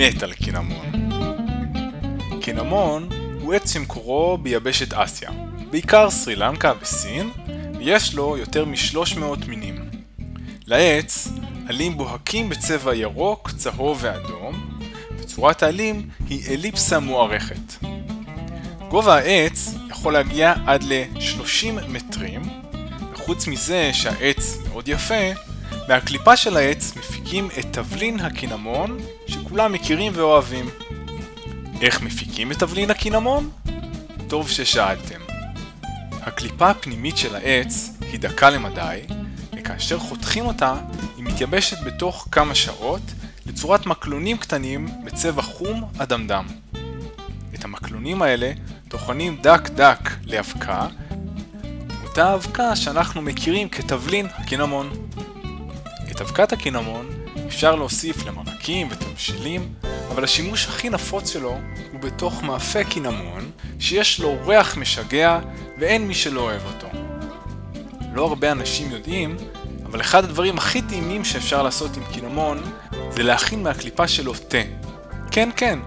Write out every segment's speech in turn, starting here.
מת על קינמון. קינמון הוא עץ שמקורו ביבשת אסיה, בעיקר סרי לנקה וסין, ויש לו יותר מ-300 מינים. לעץ עלים בוהקים בצבע ירוק, צהוב ואדום, וצורת העלים היא אליפסה מוארכת. גובה העץ יכול להגיע עד ל-30 מטרים, וחוץ מזה שהעץ מאוד יפה, מהקליפה של העץ מפיקים את תבלין הקינמון שכולם מכירים ואוהבים. איך מפיקים את תבלין הקינמון? טוב ששאלתם. הקליפה הפנימית של העץ היא דקה למדי, וכאשר חותכים אותה, היא מתייבשת בתוך כמה שעות לצורת מקלונים קטנים בצבע חום אדמדם. את המקלונים האלה טוחנים דק דק לאבקה, אותה אבקה שאנחנו מכירים כתבלין הקינמון. את אבקת הקינמון אפשר להוסיף למרקים ותבשילים, אבל השימוש הכי נפוץ שלו הוא בתוך מאפה קינמון, שיש לו ריח משגע ואין מי שלא אוהב אותו. לא הרבה אנשים יודעים, אבל אחד הדברים הכי טעימים שאפשר לעשות עם קינמון זה להכין מהקליפה שלו תה. כן, כן,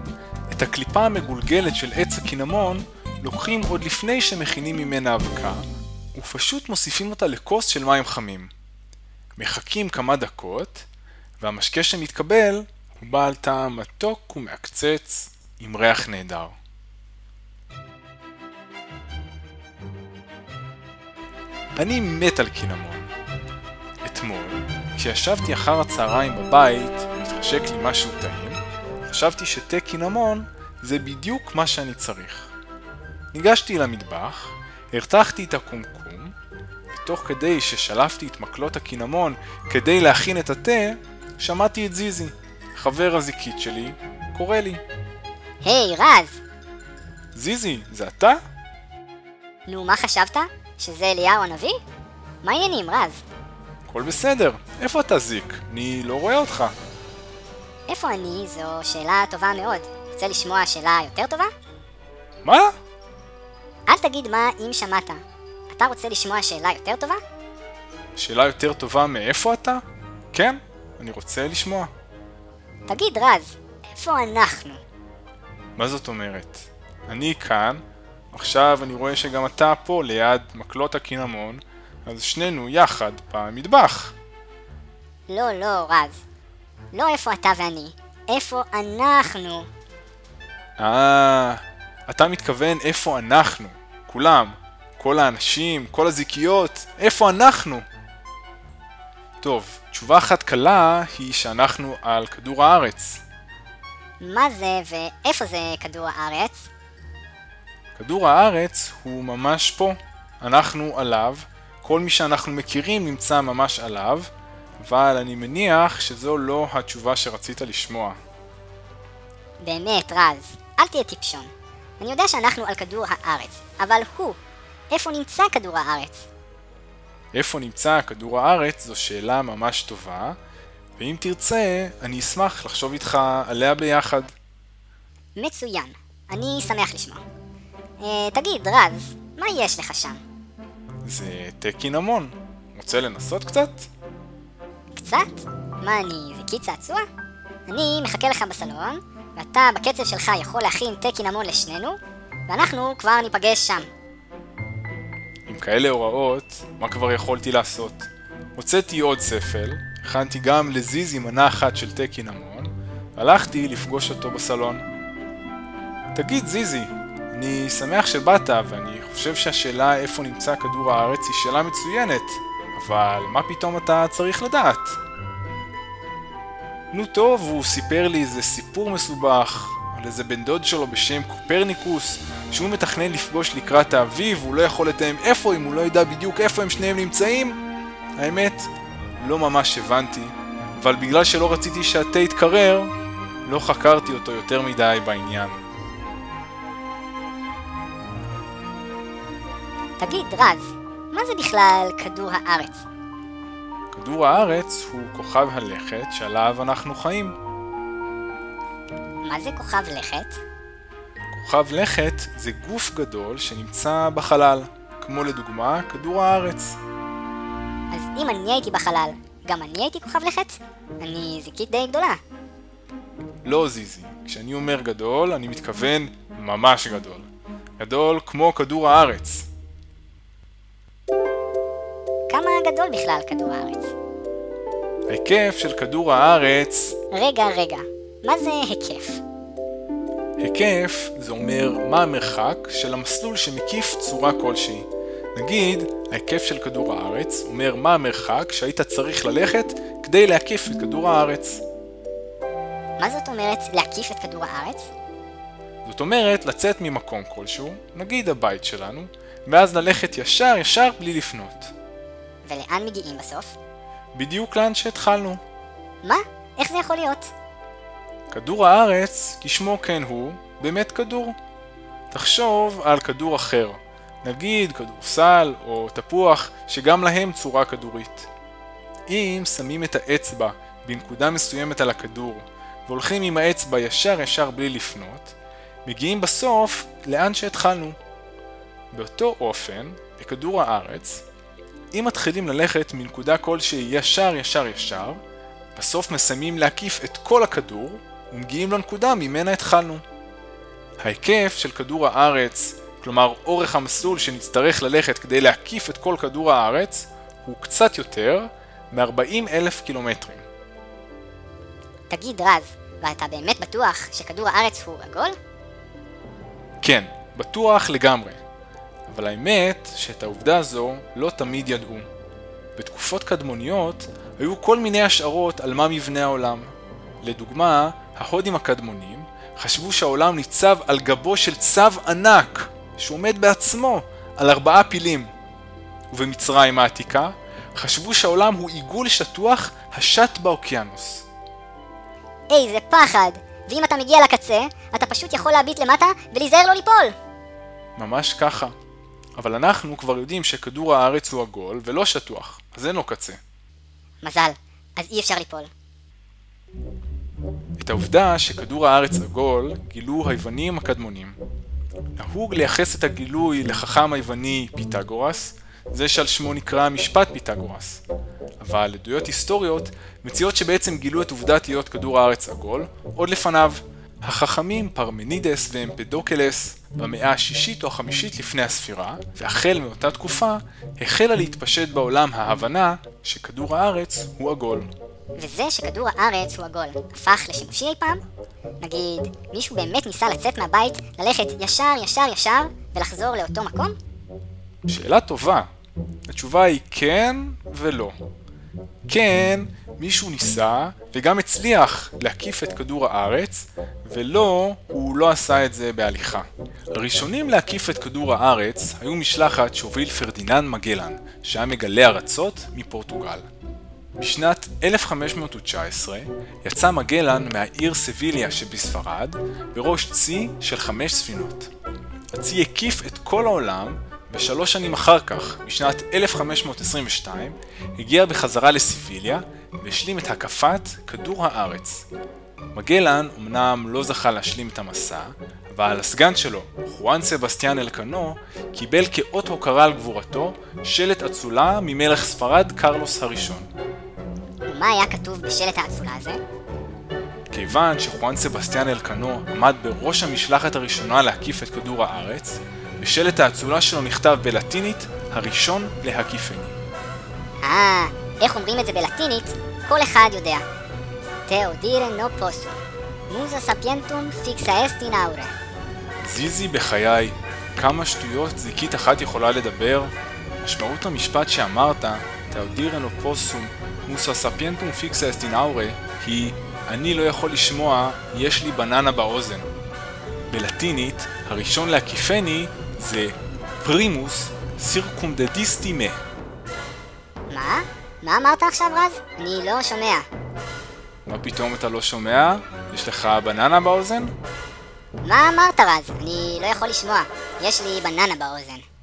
את הקליפה המגולגלת של עץ הקינמון לוקחים עוד לפני שמכינים ממנה אבקה, ופשוט מוסיפים אותה לכוס של מים חמים. מחכים כמה דקות, והמשקה שמתקבל הוא בעל טעם מתוק ומעקצץ עם ריח נהדר. אני מת על קינמון. אתמול, כשישבתי אחר הצהריים בבית והתחשק לי משהו טעים, חשבתי שתה קינמון זה בדיוק מה שאני צריך. ניגשתי למטבח, הרתחתי את הקומקום, ותוך כדי ששלפתי את מקלות הקינמון כדי להכין את התה, שמעתי את זיזי, חבר הזיקית שלי, קורא לי. היי, hey, רז! זיזי, זה אתה? נו, מה חשבת? שזה אליהו הנביא? מה העניינים, רז? הכל בסדר, איפה אתה זיק? אני לא רואה אותך. איפה אני? זו שאלה טובה מאוד. רוצה לשמוע שאלה יותר טובה? מה? אל תגיד מה אם שמעת. אתה רוצה לשמוע שאלה יותר טובה? שאלה יותר טובה מאיפה אתה? כן, אני רוצה לשמוע. תגיד, רז, איפה אנחנו? מה זאת אומרת? אני כאן, עכשיו אני רואה שגם אתה פה ליד מקלות הקינמון, אז שנינו יחד במטבח. לא, לא, רז. לא איפה אתה ואני, איפה אנחנו. אה, אתה מתכוון איפה אנחנו, כולם, כל האנשים, כל הזיקיות, איפה אנחנו? טוב, תשובה אחת קלה היא שאנחנו על כדור הארץ. מה זה ואיפה זה כדור הארץ? כדור הארץ הוא ממש פה, אנחנו עליו, כל מי שאנחנו מכירים נמצא ממש עליו, אבל אני מניח שזו לא התשובה שרצית לשמוע. באמת, רז, אל תהיה טיפשון. אני יודע שאנחנו על כדור הארץ, אבל הוא, איפה נמצא כדור הארץ? איפה נמצא כדור הארץ זו שאלה ממש טובה, ואם תרצה, אני אשמח לחשוב איתך עליה ביחד. מצוין, אני שמח לשמוע. אה, תגיד, רז, מה יש לך שם? זה תה קינמון. רוצה לנסות קצת? קצת? מה אני, זיקית צעצוע? אני מחכה לך בסלון, ואתה בקצב שלך יכול להכין תה קינמון לשנינו, ואנחנו כבר ניפגש שם. עם כאלה הוראות, מה כבר יכולתי לעשות? הוצאתי עוד ספל, הכנתי גם לזיזי מנה אחת של תה קינמון, הלכתי לפגוש אותו בסלון. תגיד זיזי, אני שמח שבאת, ואני חושב שהשאלה איפה נמצא כדור הארץ היא שאלה מצוינת, אבל מה פתאום אתה צריך לדעת? נו טוב, הוא סיפר לי איזה סיפור מסובך על איזה בן דוד שלו בשם קופרניקוס שהוא מתכנן לפגוש לקראת האביב, הוא לא יכול לתאם איפה אם הוא לא ידע בדיוק איפה הם שניהם נמצאים? האמת, לא ממש הבנתי, אבל בגלל שלא רציתי שהתה יתקרר, לא חקרתי אותו יותר מדי בעניין. תגיד, רז, מה זה בכלל כדור הארץ? כדור הארץ הוא כוכב הלכת שעליו אנחנו חיים. מה זה כוכב לכת? כוכב לכת זה גוף גדול שנמצא בחלל, כמו לדוגמה כדור הארץ. אז אם אני הייתי בחלל, גם אני הייתי כוכב לכת? אני זיקית די גדולה. לא זיזי. כשאני אומר גדול, אני מתכוון ממש גדול. גדול כמו כדור הארץ. כמה גדול בכלל כדור הארץ? ההיקף של כדור הארץ, רגע, רגע. מה זה היקף? היקף זה אומר מה המרחק של המסלול שמקיף צורה כלשהי. נגיד, ההיקף של כדור הארץ אומר מה המרחק שהיית צריך ללכת כדי להקיף את כדור הארץ. מה זאת אומרת להקיף את כדור הארץ? זאת אומרת, לצאת ממקום כלשהו, נגיד הבית שלנו, ואז ללכת ישר ישר בלי לפנות. ולאן מגיעים בסוף? בדיוק לאן שהתחלנו. מה? איך זה יכול להיות? כדור הארץ, כשמו כן הוא, באמת כדור. תחשוב על כדור אחר, נגיד כדורסל או תפוח, שגם להם צורה כדורית. אם שמים את האצבע בנקודה מסוימת על הכדור, והולכים עם האצבע ישר ישר בלי לפנות, מגיעים בסוף לאן שהתחלנו. באותו אופן, בכדור הארץ, אם מתחילים ללכת מנקודה כלשהי ישר ישר ישר, בסוף מסיימים להקיף את כל הכדור ומגיעים לנקודה ממנה התחלנו. ההיקף של כדור הארץ, כלומר אורך המסלול שנצטרך ללכת כדי להקיף את כל כדור הארץ, הוא קצת יותר מ-40 אלף קילומטרים. תגיד רז, ואתה באמת בטוח שכדור הארץ הוא עגול? כן, בטוח לגמרי. אבל האמת שאת העובדה הזו לא תמיד ידעו. בתקופות קדמוניות היו כל מיני השערות על מה מבנה העולם. לדוגמה, ההודים הקדמונים חשבו שהעולם ניצב על גבו של צב ענק, שעומד בעצמו על ארבעה פילים. ובמצרים העתיקה חשבו שהעולם הוא עיגול שטוח השט באוקיינוס. איזה פחד! ואם אתה מגיע לקצה, אתה פשוט יכול להביט למטה ולהיזהר לא ליפול! ממש ככה. אבל אנחנו כבר יודעים שכדור הארץ הוא עגול ולא שטוח, אז אין לו קצה. מזל, אז אי אפשר ליפול. את העובדה שכדור הארץ עגול גילו היוונים הקדמונים. נהוג לייחס את הגילוי לחכם היווני פיתגורס, זה שעל שמו נקרא משפט פיתגורס. אבל עדויות היסטוריות מציעות שבעצם גילו את עובדת היות כדור הארץ עגול עוד לפניו. החכמים פרמנידס ואמפדוקלס במאה השישית או החמישית לפני הספירה, והחל מאותה תקופה, החלה להתפשט בעולם ההבנה שכדור הארץ הוא עגול. וזה שכדור הארץ הוא עגול, הפך לשימושי אי פעם? נגיד, מישהו באמת ניסה לצאת מהבית, ללכת ישר ישר ישר, ולחזור לאותו מקום? שאלה טובה. התשובה היא כן ולא. כן, מישהו ניסה וגם הצליח להקיף את כדור הארץ, ולא, הוא לא עשה את זה בהליכה. הראשונים להקיף את כדור הארץ היו משלחת שהוביל פרדיננד מגלן, שהיה מגלה ארצות מפורטוגל. בשנת 1519 יצא מגלן מהעיר סביליה שבספרד בראש צי של חמש ספינות. הצי הקיף את כל העולם ושלוש שנים אחר כך, בשנת 1522, הגיע בחזרה לסיביליה והשלים את הקפת כדור הארץ. מגלן אמנם לא זכה להשלים את המסע, אבל הסגן שלו, חואן סבסטיאן אלקנו, קיבל כאות הוקרה על גבורתו שלט אצולה ממלך ספרד קרלוס הראשון. ומה היה כתוב בשלט האצולה הזה? כיוון שחואן סבסטיאן אלקנו עמד בראש המשלחת הראשונה להקיף את כדור הארץ, בשלט האצולה שלו נכתב בלטינית, הראשון להקיפני. אה, איך אומרים את זה בלטינית? כל אחד יודע. תאודירה נו פוסו. מוזה ספיינטום פיקסה אסטין אאורה. זיזי בחיי, כמה שטויות זיקית אחת יכולה לדבר? משמעות המשפט שאמרת, תאודירה נו פוסום, מוסה ספיינטום פיקסה אסטין אאורה, היא אני לא יכול לשמוע, יש לי בננה באוזן. בלטינית, הראשון להקיפני זה פרימוס סירקומדדיסטי מה. מה? מה אמרת עכשיו רז? אני לא שומע. מה פתאום אתה לא שומע? יש לך בננה באוזן? מה אמרת רז? אני לא יכול לשמוע. יש לי בננה באוזן.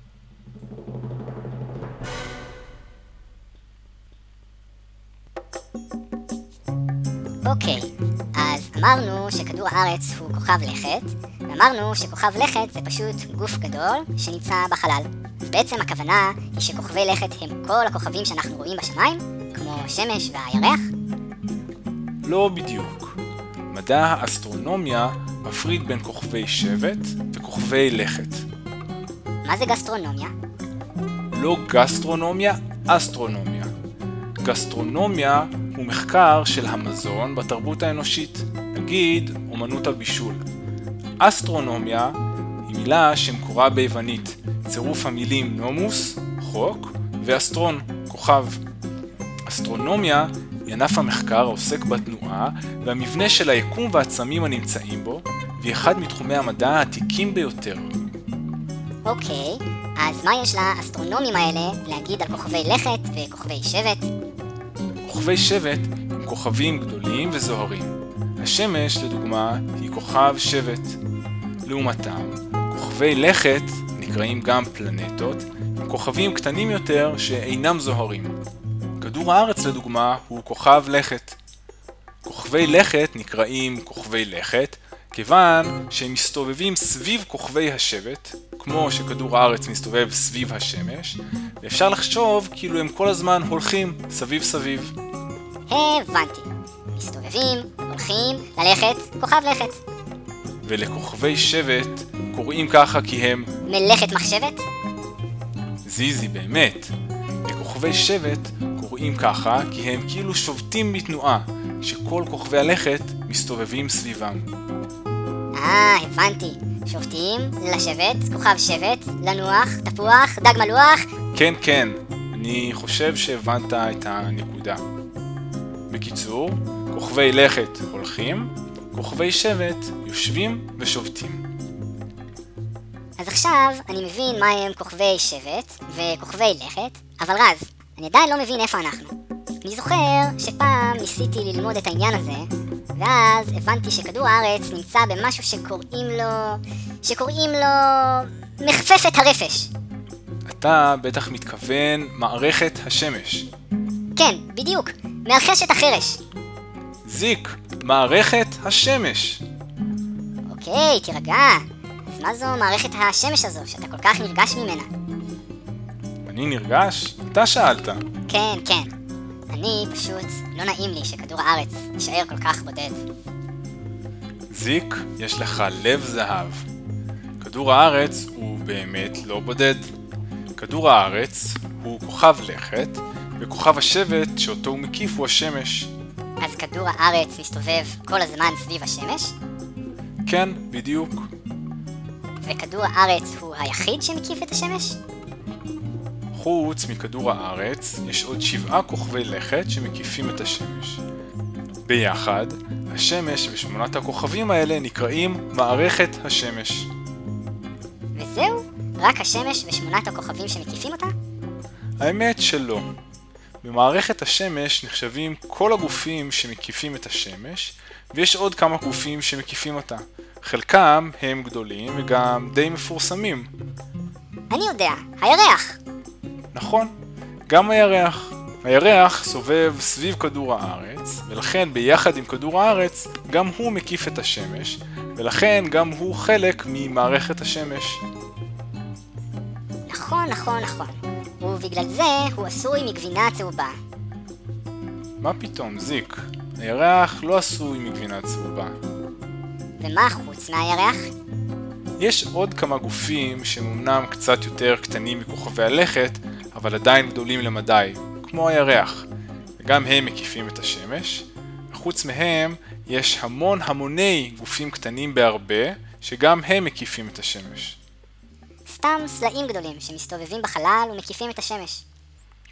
אמרנו שכדור הארץ הוא כוכב לכת, ואמרנו שכוכב לכת זה פשוט גוף גדול שנמצא בחלל. אז בעצם הכוונה היא שכוכבי לכת הם כל הכוכבים שאנחנו רואים בשמיים, כמו השמש והירח? לא בדיוק. מדע האסטרונומיה מפריד בין כוכבי שבט וכוכבי לכת. מה זה גסטרונומיה? לא גסטרונומיה, אסטרונומיה. גסטרונומיה הוא מחקר של המזון בתרבות האנושית, נגיד אומנות הבישול. אסטרונומיה היא מילה שמקורה ביוונית, צירוף המילים נומוס, חוק, ואסטרון, כוכב. אסטרונומיה היא ענף המחקר העוסק בתנועה והמבנה של היקום והעצמים הנמצאים בו, והיא אחד מתחומי המדע העתיקים ביותר. אוקיי, אז מה יש לאסטרונומים האלה להגיד על כוכבי לכת וכוכבי שבט? כוכבי שבט הם כוכבים גדולים וזוהרים. השמש, לדוגמה, היא כוכב שבט. לעומתם, כוכבי לכת, נקראים גם פלנטות, הם כוכבים קטנים יותר שאינם זוהרים. כדור הארץ, לדוגמה, הוא כוכב לכת. כוכבי לכת נקראים כוכבי לכת, כיוון שהם מסתובבים סביב כוכבי השבט, כמו שכדור הארץ מסתובב סביב השמש, ואפשר לחשוב כאילו הם כל הזמן הולכים סביב סביב. הבנתי. מסתובבים, הולכים, ללכת, כוכב לכת. ולכוכבי שבט קוראים ככה כי הם מלאכת מחשבת? זיזי באמת. לכוכבי שבט קוראים ככה כי הם כאילו שובתים בתנועה, שכל כוכבי הלכת מסתובבים סביבם. אה, הבנתי. שובתים, לשבת, כוכב שבט, לנוח, תפוח, דג מלוח. כן, כן, אני חושב שהבנת את הנקודה. בקיצור, כוכבי לכת הולכים, כוכבי שבט יושבים ושובתים. אז עכשיו אני מבין מה הם כוכבי שבט וכוכבי לכת, אבל רז, אני עדיין לא מבין איפה אנחנו. אני זוכר שפעם ניסיתי ללמוד את העניין הזה, ואז הבנתי שכדור הארץ נמצא במשהו שקוראים לו... שקוראים לו... מחפפת הרפש. אתה בטח מתכוון מערכת השמש. כן, בדיוק, מאלחשת החרש. זיק, מערכת השמש. אוקיי, תירגע. אז מה זו מערכת השמש הזו, שאתה כל כך נרגש ממנה? אני נרגש? אתה שאלת. כן, כן. אני פשוט, לא נעים לי שכדור הארץ יישאר כל כך בודד. זיק, יש לך לב זהב. כדור הארץ הוא באמת לא בודד. כדור הארץ הוא כוכב לכת, וכוכב השבט שאותו הוא מקיף הוא השמש. אז כדור הארץ מסתובב כל הזמן סביב השמש, כן, בדיוק. וכדור הארץ הוא היחיד שמקיף את השמש? חוץ מכדור הארץ, יש עוד שבעה כוכבי לכת שמקיפים את השמש. ביחד, השמש ושמונת הכוכבים האלה נקראים מערכת השמש. וזהו? רק השמש ושמונת הכוכבים שמקיפים אותה? האמת שלא. במערכת השמש נחשבים כל הגופים שמקיפים את השמש, ויש עוד כמה גופים שמקיפים אותה. חלקם הם גדולים וגם די מפורסמים. אני יודע, הירח. נכון, גם הירח. הירח סובב סביב כדור הארץ, ולכן ביחד עם כדור הארץ, גם הוא מקיף את השמש, ולכן גם הוא חלק ממערכת השמש. נכון, נכון, נכון. ובגלל זה הוא עשוי מגבינה צהובה. מה פתאום, זיק? הירח לא עשוי מגבינה צהובה. ומה חוץ מהירח? יש עוד כמה גופים שהם אמנם קצת יותר קטנים מכוכבי הלכת, אבל עדיין גדולים למדי, כמו הירח, וגם הם מקיפים את השמש. וחוץ מהם, יש המון המוני גופים קטנים בהרבה, שגם הם מקיפים את השמש. סתם סלעים גדולים שמסתובבים בחלל ומקיפים את השמש.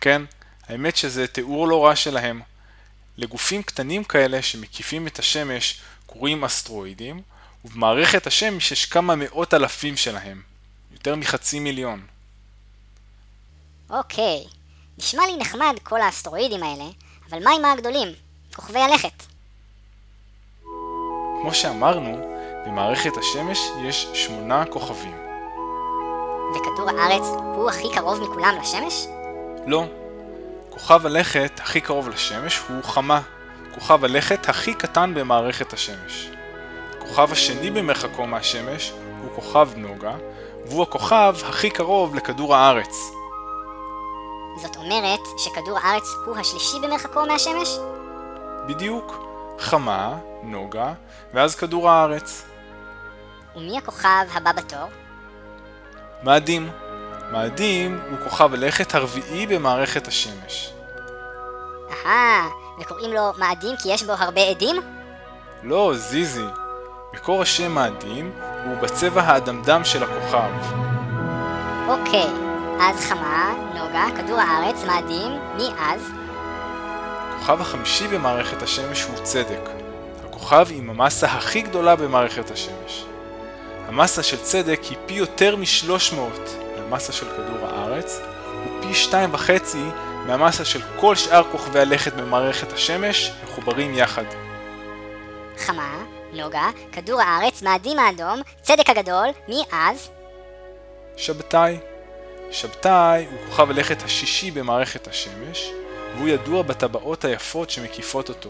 כן, האמת שזה תיאור לא רע שלהם. לגופים קטנים כאלה שמקיפים את השמש קוראים אסטרואידים, ובמערכת השמש יש כמה מאות אלפים שלהם, יותר מחצי מיליון. אוקיי, נשמע לי נחמד כל האסטרואידים האלה, אבל מה עם הגדולים? כוכבי הלכת. כמו שאמרנו, במערכת השמש יש שמונה כוכבים. וכדור הארץ הוא הכי קרוב מכולם לשמש? לא. כוכב הלכת הכי קרוב לשמש הוא חמה. כוכב הלכת הכי קטן במערכת השמש. הכוכב השני במרחקו מהשמש הוא כוכב נוגה, והוא הכוכב הכי קרוב לכדור הארץ. זאת אומרת שכדור הארץ הוא השלישי במרחקו מהשמש? בדיוק. חמה, נוגה, ואז כדור הארץ. ומי הכוכב הבא בתור? מאדים. מאדים הוא כוכב הלכת הרביעי במערכת השמש. אהה, וקוראים לו מאדים כי יש בו הרבה עדים? לא, זיזי. מקור השם מאדים הוא בצבע האדמדם של הכוכב. אוקיי, אז חמה, נוגה, כדור הארץ, מאדים, מי אז? הכוכב החמישי במערכת השמש הוא צדק. הכוכב עם המסה הכי גדולה במערכת השמש. המסה של צדק היא פי יותר מ-300 מהמסה של כדור הארץ, ופי שתיים וחצי מהמסה של כל שאר כוכבי הלכת במערכת השמש מחוברים יחד. חמה, נוגה, כדור הארץ, מאדים האדום, צדק הגדול, מי אז? שבתאי. שבתאי הוא כוכב הלכת השישי במערכת השמש, והוא ידוע בטבעות היפות שמקיפות אותו.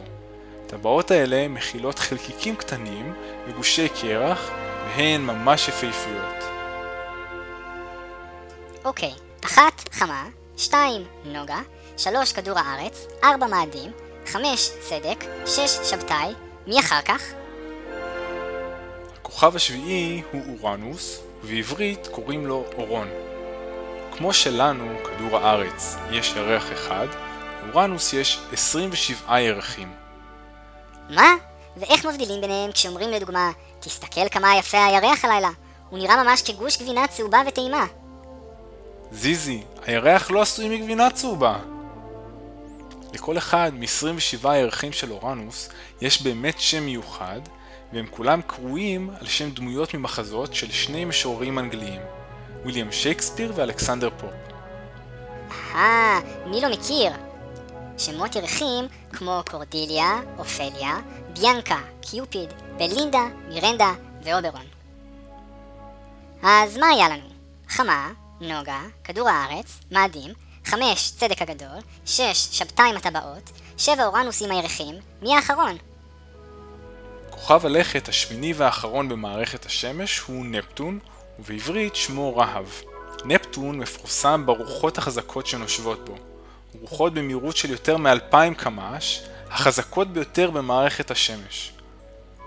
הטבעות האלה מכילות חלקיקים קטנים וגושי קרח, והן ממש יפהפיות. אוקיי, אחת חמה, שתיים נוגה, שלוש כדור הארץ, ארבע מאדים, חמש צדק, שש שבתאי, מי אחר כך? הכוכב השביעי הוא אורנוס, ובעברית קוראים לו אורון. כמו שלנו, כדור הארץ, יש ירח אחד, לאורנוס יש 27 ירחים. מה? ואיך מבדילים ביניהם כשאומרים לדוגמה, תסתכל כמה יפה הירח הלילה, הוא נראה ממש כגוש גבינה צהובה וטעימה. זיזי, הירח לא עשוי מגבינה צהובה. לכל אחד מ-27 הירחים של אורנוס יש באמת שם מיוחד, והם כולם קרויים על שם דמויות ממחזות של שני משוררים אנגליים, ויליאם שייקספיר ואלכסנדר פופ. אה, מי לא מכיר? שמות ירחים כמו קורדיליה, אופליה, ביאנקה, קיופיד, בלינדה, מירנדה ואוברון. אז מה היה לנו? חמה, נוגה, כדור הארץ, מאדים, חמש, צדק הגדול, שש, שבתאי עם הטבעות, שבע אורנוס עם הירחים, מי האחרון? כוכב הלכת השמיני והאחרון במערכת השמש הוא נפטון, ובעברית שמו רהב. נפטון מפורסם ברוחות החזקות שנושבות בו. רוחות במהירות של יותר מ-2000 קמ"ש, החזקות ביותר במערכת השמש.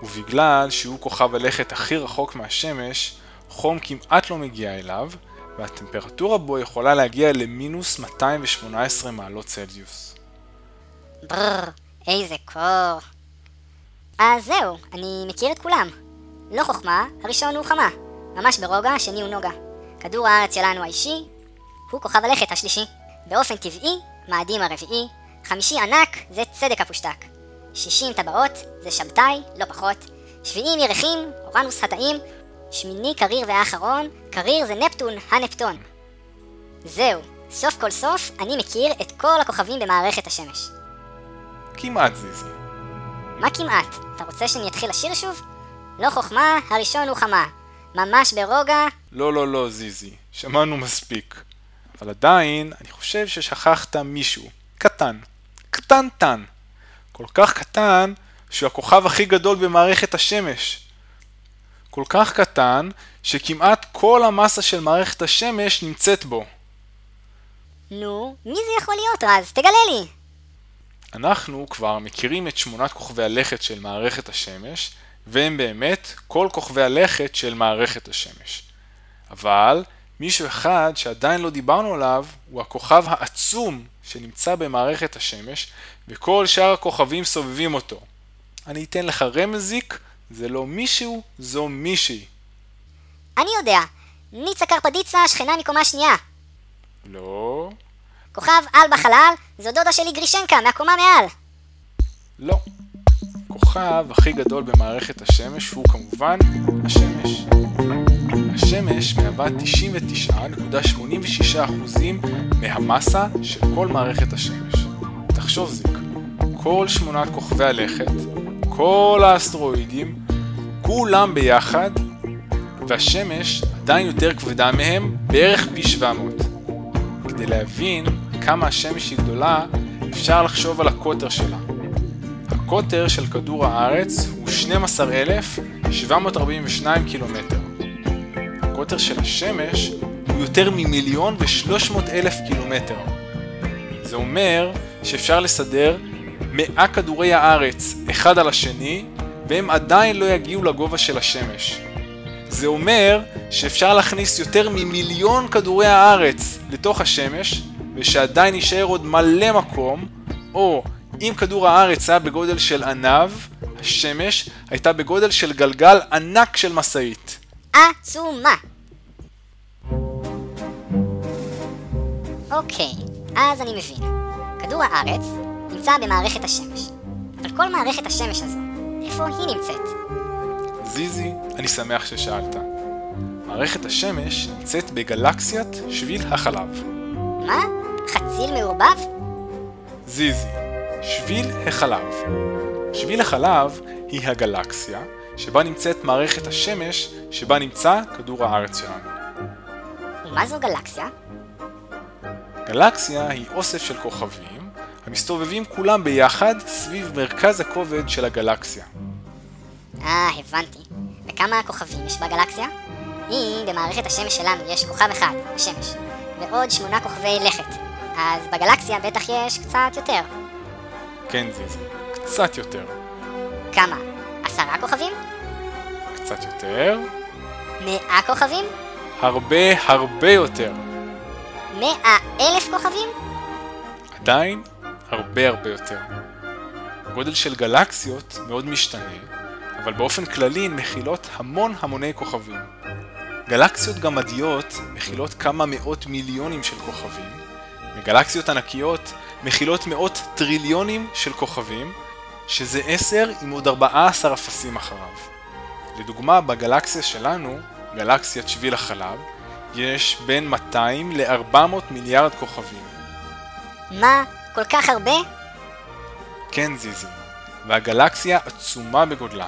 ובגלל שהוא כוכב הלכת הכי רחוק מהשמש, חום כמעט לא מגיע אליו, והטמפרטורה בו יכולה להגיע למינוס 218 מעלות צלזיוס. ברר, איזה קור. אז זהו, אני מכיר את כולם. לא חוכמה, הראשון הוא חמה. ממש ברוגע, השני הוא נוגה. כדור הארץ שלנו האישי, הוא כוכב הלכת השלישי. באופן טבעי, מאדים הרביעי. חמישי ענק, זה צדק הפושטק. שישים טבעות, זה שבתאי, לא פחות. שביעים ירחים, אורנוס התאים. שמיני קריר והאחרון, קריר זה נפטון, הנפטון. זהו, סוף כל סוף, אני מכיר את כל הכוכבים במערכת השמש. כמעט זיזי. מה כמעט? אתה רוצה שאני אתחיל לשיר שוב? לא חוכמה, הראשון הוא חמה. ממש ברוגע. לא, לא, לא, זיזי. שמענו מספיק. אבל עדיין, אני חושב ששכחת מישהו. קטן. קטנטן. כל כך קטן, שהוא הכוכב הכי גדול במערכת השמש. כל כך קטן, שכמעט כל המסה של מערכת השמש נמצאת בו. נו, מי זה יכול להיות רז? תגלה לי. אנחנו כבר מכירים את שמונת כוכבי הלכת של מערכת השמש, והם באמת כל כוכבי הלכת של מערכת השמש. אבל מישהו אחד שעדיין לא דיברנו עליו הוא הכוכב העצום שנמצא במערכת השמש, וכל שאר הכוכבים סובבים אותו. אני אתן לך רמזיק, זה לא מישהו, זו מישהי. אני יודע. ניצה קרפדיצה, שכנה מקומה שנייה. לא, כוכב על בחלל, זו דודה שלי גרישנקה, מהקומה מעל. לא. הכוכב הכי גדול במערכת השמש הוא כמובן השמש. השמש מהווה 99.86% מהמסה של כל מערכת השמש. תחשוב זיק, כל שמונת כוכבי הלכת, כל האסטרואידים, כולם ביחד, והשמש עדיין יותר כבדה מהם, בערך פי 700. כדי להבין כמה השמש היא גדולה, אפשר לחשוב על הקוטר שלה. הקוטר של כדור הארץ הוא 12,742 קילומטר. הקוטר של השמש הוא יותר ממיליון ושלוש מאות אלף קילומטר. זה אומר שאפשר לסדר מאה כדורי הארץ אחד על השני, והם עדיין לא יגיעו לגובה של השמש. זה אומר שאפשר להכניס יותר ממיליון כדורי הארץ לתוך השמש, ושעדיין יישאר עוד מלא מקום, או אם כדור הארץ היה בגודל של ענב, השמש הייתה בגודל של גלגל ענק של משאית. עצומה. אוקיי, אז אני מבין. כדור הארץ נמצא במערכת השמש. אבל כל מערכת השמש הזו, איפה היא נמצאת? זיזי, אני שמח ששאלת. מערכת השמש נמצאת בגלקסיית שביל החלב. מה? חציל מעורבב? זיזי, שביל החלב. שביל החלב היא הגלקסיה שבה נמצאת מערכת השמש שבה נמצא כדור הארץ שלנו. ומה זו גלקסיה? גלקסיה היא אוסף של כוכבים המסתובבים כולם ביחד סביב מרכז הכובד של הגלקסיה. אה, הבנתי. וכמה כוכבים יש בגלקסיה? אם במערכת השמש שלנו יש כוכב אחד, השמש, ועוד שמונה כוכבי לכת, אז בגלקסיה בטח יש קצת יותר. כן זיזי, קצת יותר. כמה? עשרה כוכבים? קצת יותר? מאה כוכבים? הרבה הרבה יותר. מאה אלף כוכבים? עדיין הרבה הרבה יותר. גודל של גלקסיות מאוד משתנה, אבל באופן כללי הן מכילות המון המוני כוכבים. גלקסיות גמדיות מכילות כמה מאות מיליונים של כוכבים, וגלקסיות ענקיות מכילות מאות טריליונים של כוכבים, שזה עשר עם עוד ארבעה עשר אפסים אחריו. לדוגמה, בגלקסיה שלנו, גלקסיית שביל החלב, יש בין 200 ל-400 מיליארד כוכבים. מה? כל כך הרבה? כן זיזי, והגלקסיה עצומה בגודלה.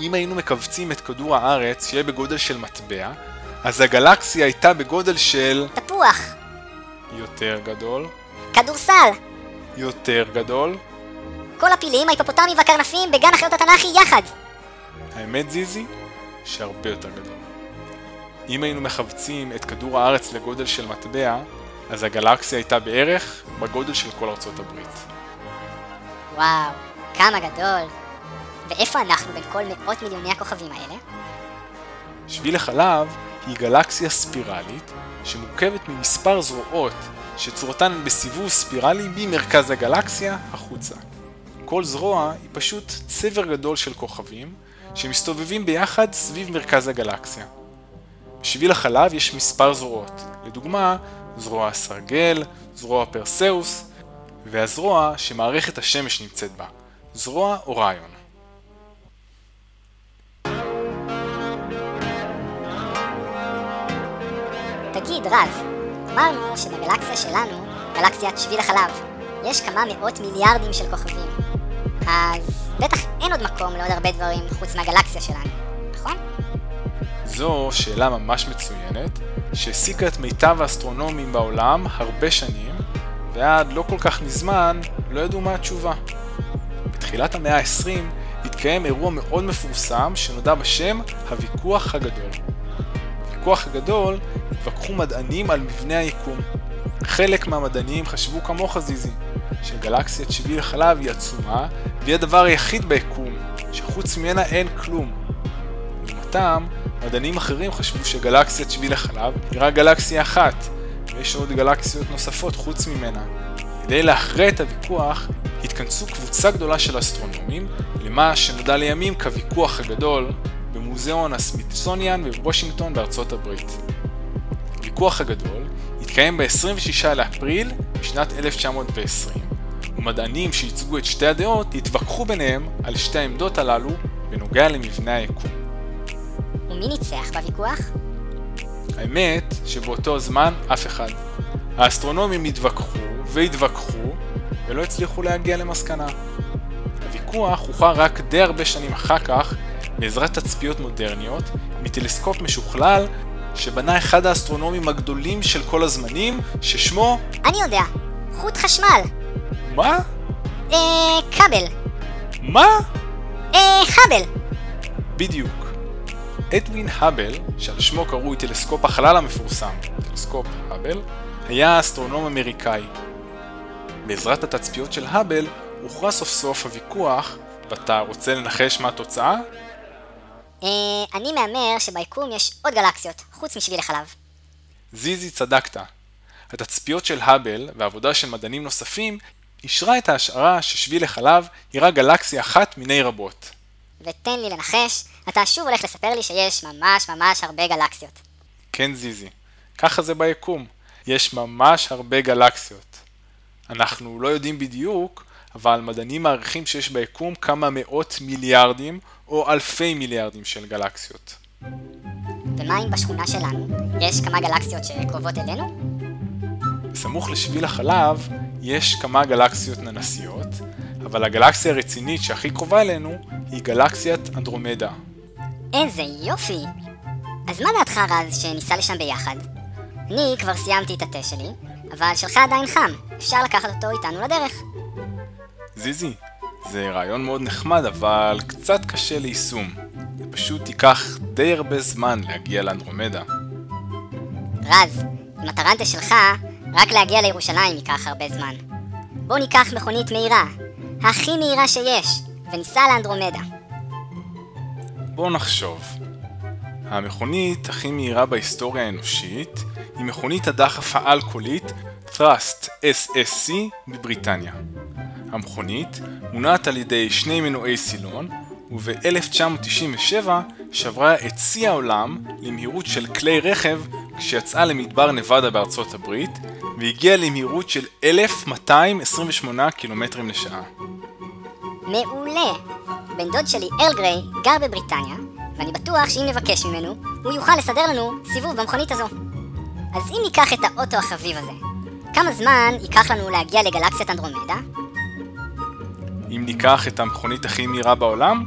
אם היינו מכווצים את כדור הארץ שיהיה בגודל של מטבע, אז הגלקסיה הייתה בגודל של תפוח. יותר גדול, כדורסל. יותר גדול. כל הפילים, ההיפופוטמים והקרנפים בגן החיות התנ"כי יחד. האמת זיזי, שהרבה יותר גדול. אם היינו מכווצים את כדור הארץ לגודל של מטבע, אז הגלקסיה הייתה בערך בגודל של כל ארצות הברית. וואו, כמה גדול. ואיפה אנחנו בין כל מאות מיליוני הכוכבים האלה? שביל החלב היא גלקסיה ספירלית שמורכבת ממספר זרועות שצורתן בסיבוב ספירלי ממרכז הגלקסיה החוצה. כל זרוע היא פשוט צבר גדול של כוכבים שמסתובבים ביחד סביב מרכז הגלקסיה. בשביל החלב יש מספר זרועות, לדוגמה זרוע הסרגל, זרוע פרסאוס והזרוע שמערכת השמש נמצאת בה, זרוע אוריון. תגיד, רז, אמרנו שבגלקסיה שלנו, גלקסיית שביל החלב, יש כמה מאות מיליארדים של כוכבים. אז בטח אין עוד מקום לעוד הרבה דברים חוץ מהגלקסיה שלנו, נכון? זו שאלה ממש מצוינת, שהעסיקה את מיטב האסטרונומים בעולם הרבה שנים, ועד לא כל כך מזמן לא ידעו מה התשובה. בתחילת המאה ה-20 התקיים אירוע מאוד מפורסם שנודע בשם הוויכוח הגדול. בוויכוח הגדול התווכחו מדענים על מבנה היקום. חלק מהמדענים חשבו כמוך זיזי, שגלקסיית שביל החלב היא עצומה, והיא הדבר היחיד ביקום, שחוץ ממנה אין כלום. לעומתם, מדענים אחרים חשבו שגלקסיית שביל החלב היא רק גלקסיה אחת, ויש עוד גלקסיות נוספות חוץ ממנה. כדי להכריע את הוויכוח, התכנסו קבוצה גדולה של אסטרונומים למה שנודע לימים כוויכוח הגדול במוזיאון הסמיתסוניאן בוושינגטון בארצות הברית. הוויכוח הגדול התקיים ב-26 לאפריל בשנת 1920, ומדענים שייצגו את שתי הדעות התווכחו ביניהם על שתי העמדות הללו בנוגע למבנה היקום. ומי ניצח בוויכוח? האמת שבאותו זמן אף אחד. האסטרונומים התווכחו והתווכחו ולא הצליחו להגיע למסקנה. הוויכוח הוכרע רק די הרבה שנים אחר כך בעזרת תצפיות מודרניות מטלסקופ משוכלל שבנה אחד האסטרונומים הגדולים של כל הזמנים ששמו... אני יודע, חוט חשמל. מה? אה, כבל. מה? אה, האבל. בדיוק. אדווין האבל, שעל שמו קרוי טלסקופ החלל המפורסם, טלסקופ האבל, היה אסטרונום אמריקאי. בעזרת התצפיות של האבל, הוכרע סוף סוף הוויכוח, ואתה רוצה לנחש מה התוצאה? אה, אני מהמר שביקום יש עוד גלקסיות, חוץ משביל החלב. זיזי צדקת. התצפיות של האבל ועבודה של מדענים נוספים אישרה את ההשערה ששביל החלב היא רק גלקסיה אחת מיני רבות. ותן לי לנחש, אתה שוב הולך לספר לי שיש ממש ממש הרבה גלקסיות. כן זיזי, ככה זה ביקום. יש ממש הרבה גלקסיות. אנחנו לא יודעים בדיוק, אבל מדענים מעריכים שיש ביקום כמה מאות מיליארדים או אלפי מיליארדים של גלקסיות. ומה אם בשכונה שלנו יש כמה גלקסיות שקרובות אלינו? בסמוך לשביל החלב יש כמה גלקסיות ננסיות, אבל הגלקסיה הרצינית שהכי קרובה אלינו היא גלקסיית אנדרומדה. איזה יופי! אז מה דעתך רז שניסע לשם ביחד? אני כבר סיימתי את התה שלי, אבל שלך עדיין חם, אפשר לקחת אותו איתנו לדרך. זיזי, זה רעיון מאוד נחמד, אבל קצת קשה ליישום. זה פשוט ייקח די הרבה זמן להגיע לאנדרומדה. רז, עם הטרנטה שלך, רק להגיע לירושלים ייקח הרבה זמן. בוא ניקח מכונית מהירה, הכי מהירה שיש, וניסע לאנדרומדה. בואו נחשוב. המכונית הכי מהירה בהיסטוריה האנושית היא מכונית הדחף האלכוהולית Thrust SSC בבריטניה. המכונית מונעת על ידי שני מנועי סילון, וב-1997 שברה את שיא העולם למהירות של כלי רכב כשיצאה למדבר נבדה בארצות הברית, והגיעה למהירות של 1,228 קילומטרים לשעה. מעולה! בן דוד שלי, ארל גריי, גר בבריטניה, ואני בטוח שאם נבקש ממנו, הוא יוכל לסדר לנו סיבוב במכונית הזו. אז אם ניקח את האוטו החביב הזה, כמה זמן ייקח לנו להגיע לגלקסיית אנדרומדה? אם ניקח את המכונית הכי מהירה בעולם?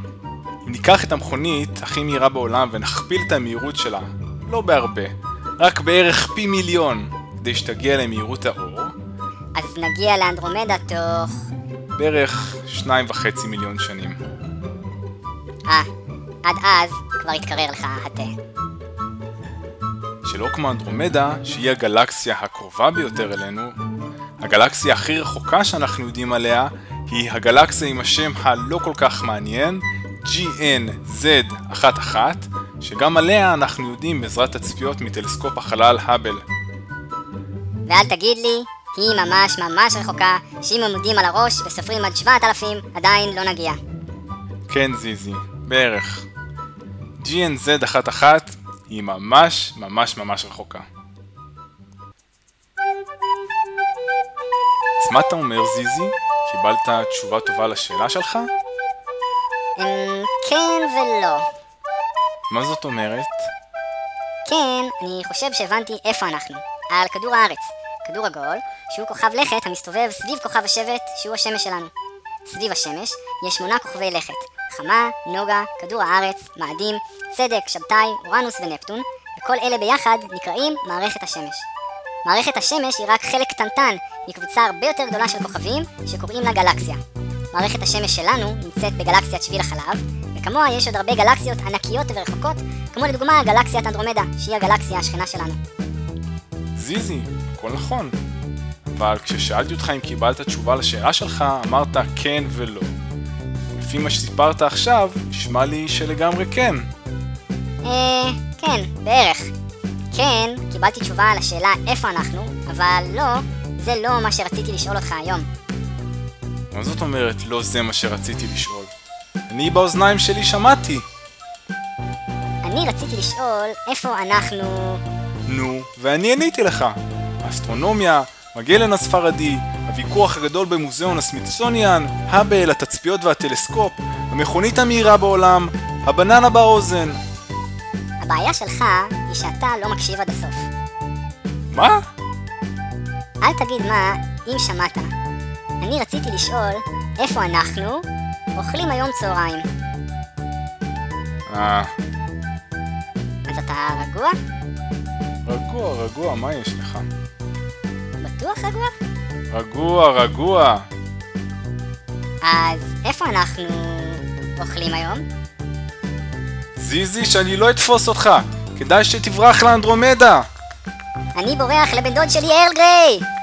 אם ניקח את המכונית הכי מהירה בעולם ונכפיל את המהירות שלה, לא בהרבה, רק בערך פי מיליון, כדי שתגיע למהירות האור, אז נגיע לאנדרומדה תוך... בערך שניים וחצי מיליון שנים. אה, עד אז כבר יתקרר לך התה. שלא כמו אנדרומדה, שהיא הגלקסיה הקרובה ביותר אלינו, הגלקסיה הכי רחוקה שאנחנו יודעים עליה היא הגלקסיה עם השם הלא כל כך מעניין, GNZ11, שגם עליה אנחנו יודעים בעזרת תצפיות מטלסקופ החלל האבל. ואל תגיד לי, היא ממש ממש רחוקה, שאם עומדים על הראש וסופרים עד 7,000, עדיין לא נגיע. כן זיזי, בערך. GNZ11 היא ממש ממש ממש רחוקה. אז מה אתה אומר זיזי? קיבלת תשובה טובה לשאלה שלך? אמ, כן ולא. מה זאת אומרת? כן, אני חושב שהבנתי איפה אנחנו. על כדור הארץ. כדור עגול, שהוא כוכב לכת המסתובב סביב כוכב השבט, שהוא השמש שלנו. סביב השמש יש שמונה כוכבי לכת. חמה, נוגה, כדור הארץ, מאדים, צדק, שבתאי, אורנוס ונפטון, וכל אלה ביחד נקראים מערכת השמש. מערכת השמש היא רק חלק קטנטן מקבוצה הרבה יותר גדולה של כוכבים שקוראים לה גלקסיה. מערכת השמש שלנו נמצאת בגלקסיית שביל החלב, וכמוה יש עוד הרבה גלקסיות ענקיות ורחוקות, כמו לדוגמה גלקסיית אנדרומדה, שהיא הגלקסיה השכנה שלנו. זיזי, הכל נכון. אבל כששאלתי אותך אם קיבלת תשובה לשאלה שלך, אמרת כן ולא. לפי מה שסיפרת עכשיו, נשמע לי שלגמרי כן. אה, כן, בערך. כן, קיבלתי תשובה על השאלה איפה אנחנו, אבל לא, זה לא מה שרציתי לשאול אותך היום. מה זאת אומרת לא זה מה שרציתי לשאול? אני באוזניים שלי שמעתי. אני רציתי לשאול איפה אנחנו... נו, ואני עניתי לך. האסטרונומיה, מגלן הספרדי, הוויכוח הגדול במוזיאון הסמיתסוניאן, האבל, התצפיות והטלסקופ, המכונית המהירה בעולם, הבננה באוזן. הבעיה שלך היא שאתה לא מקשיב עד הסוף. מה? אל תגיד מה אם שמעת. אני רציתי לשאול איפה אנחנו אוכלים היום צהריים. אה, אז אתה רגוע? רגוע, רגוע, מה יש לך? בטוח רגוע? רגוע, רגוע. אז איפה אנחנו אוכלים היום? זיזי, שאני לא אתפוס אותך. כדאי שתברח לאנדרומדה. אני בורח לבן דוד שלי ארל גריי!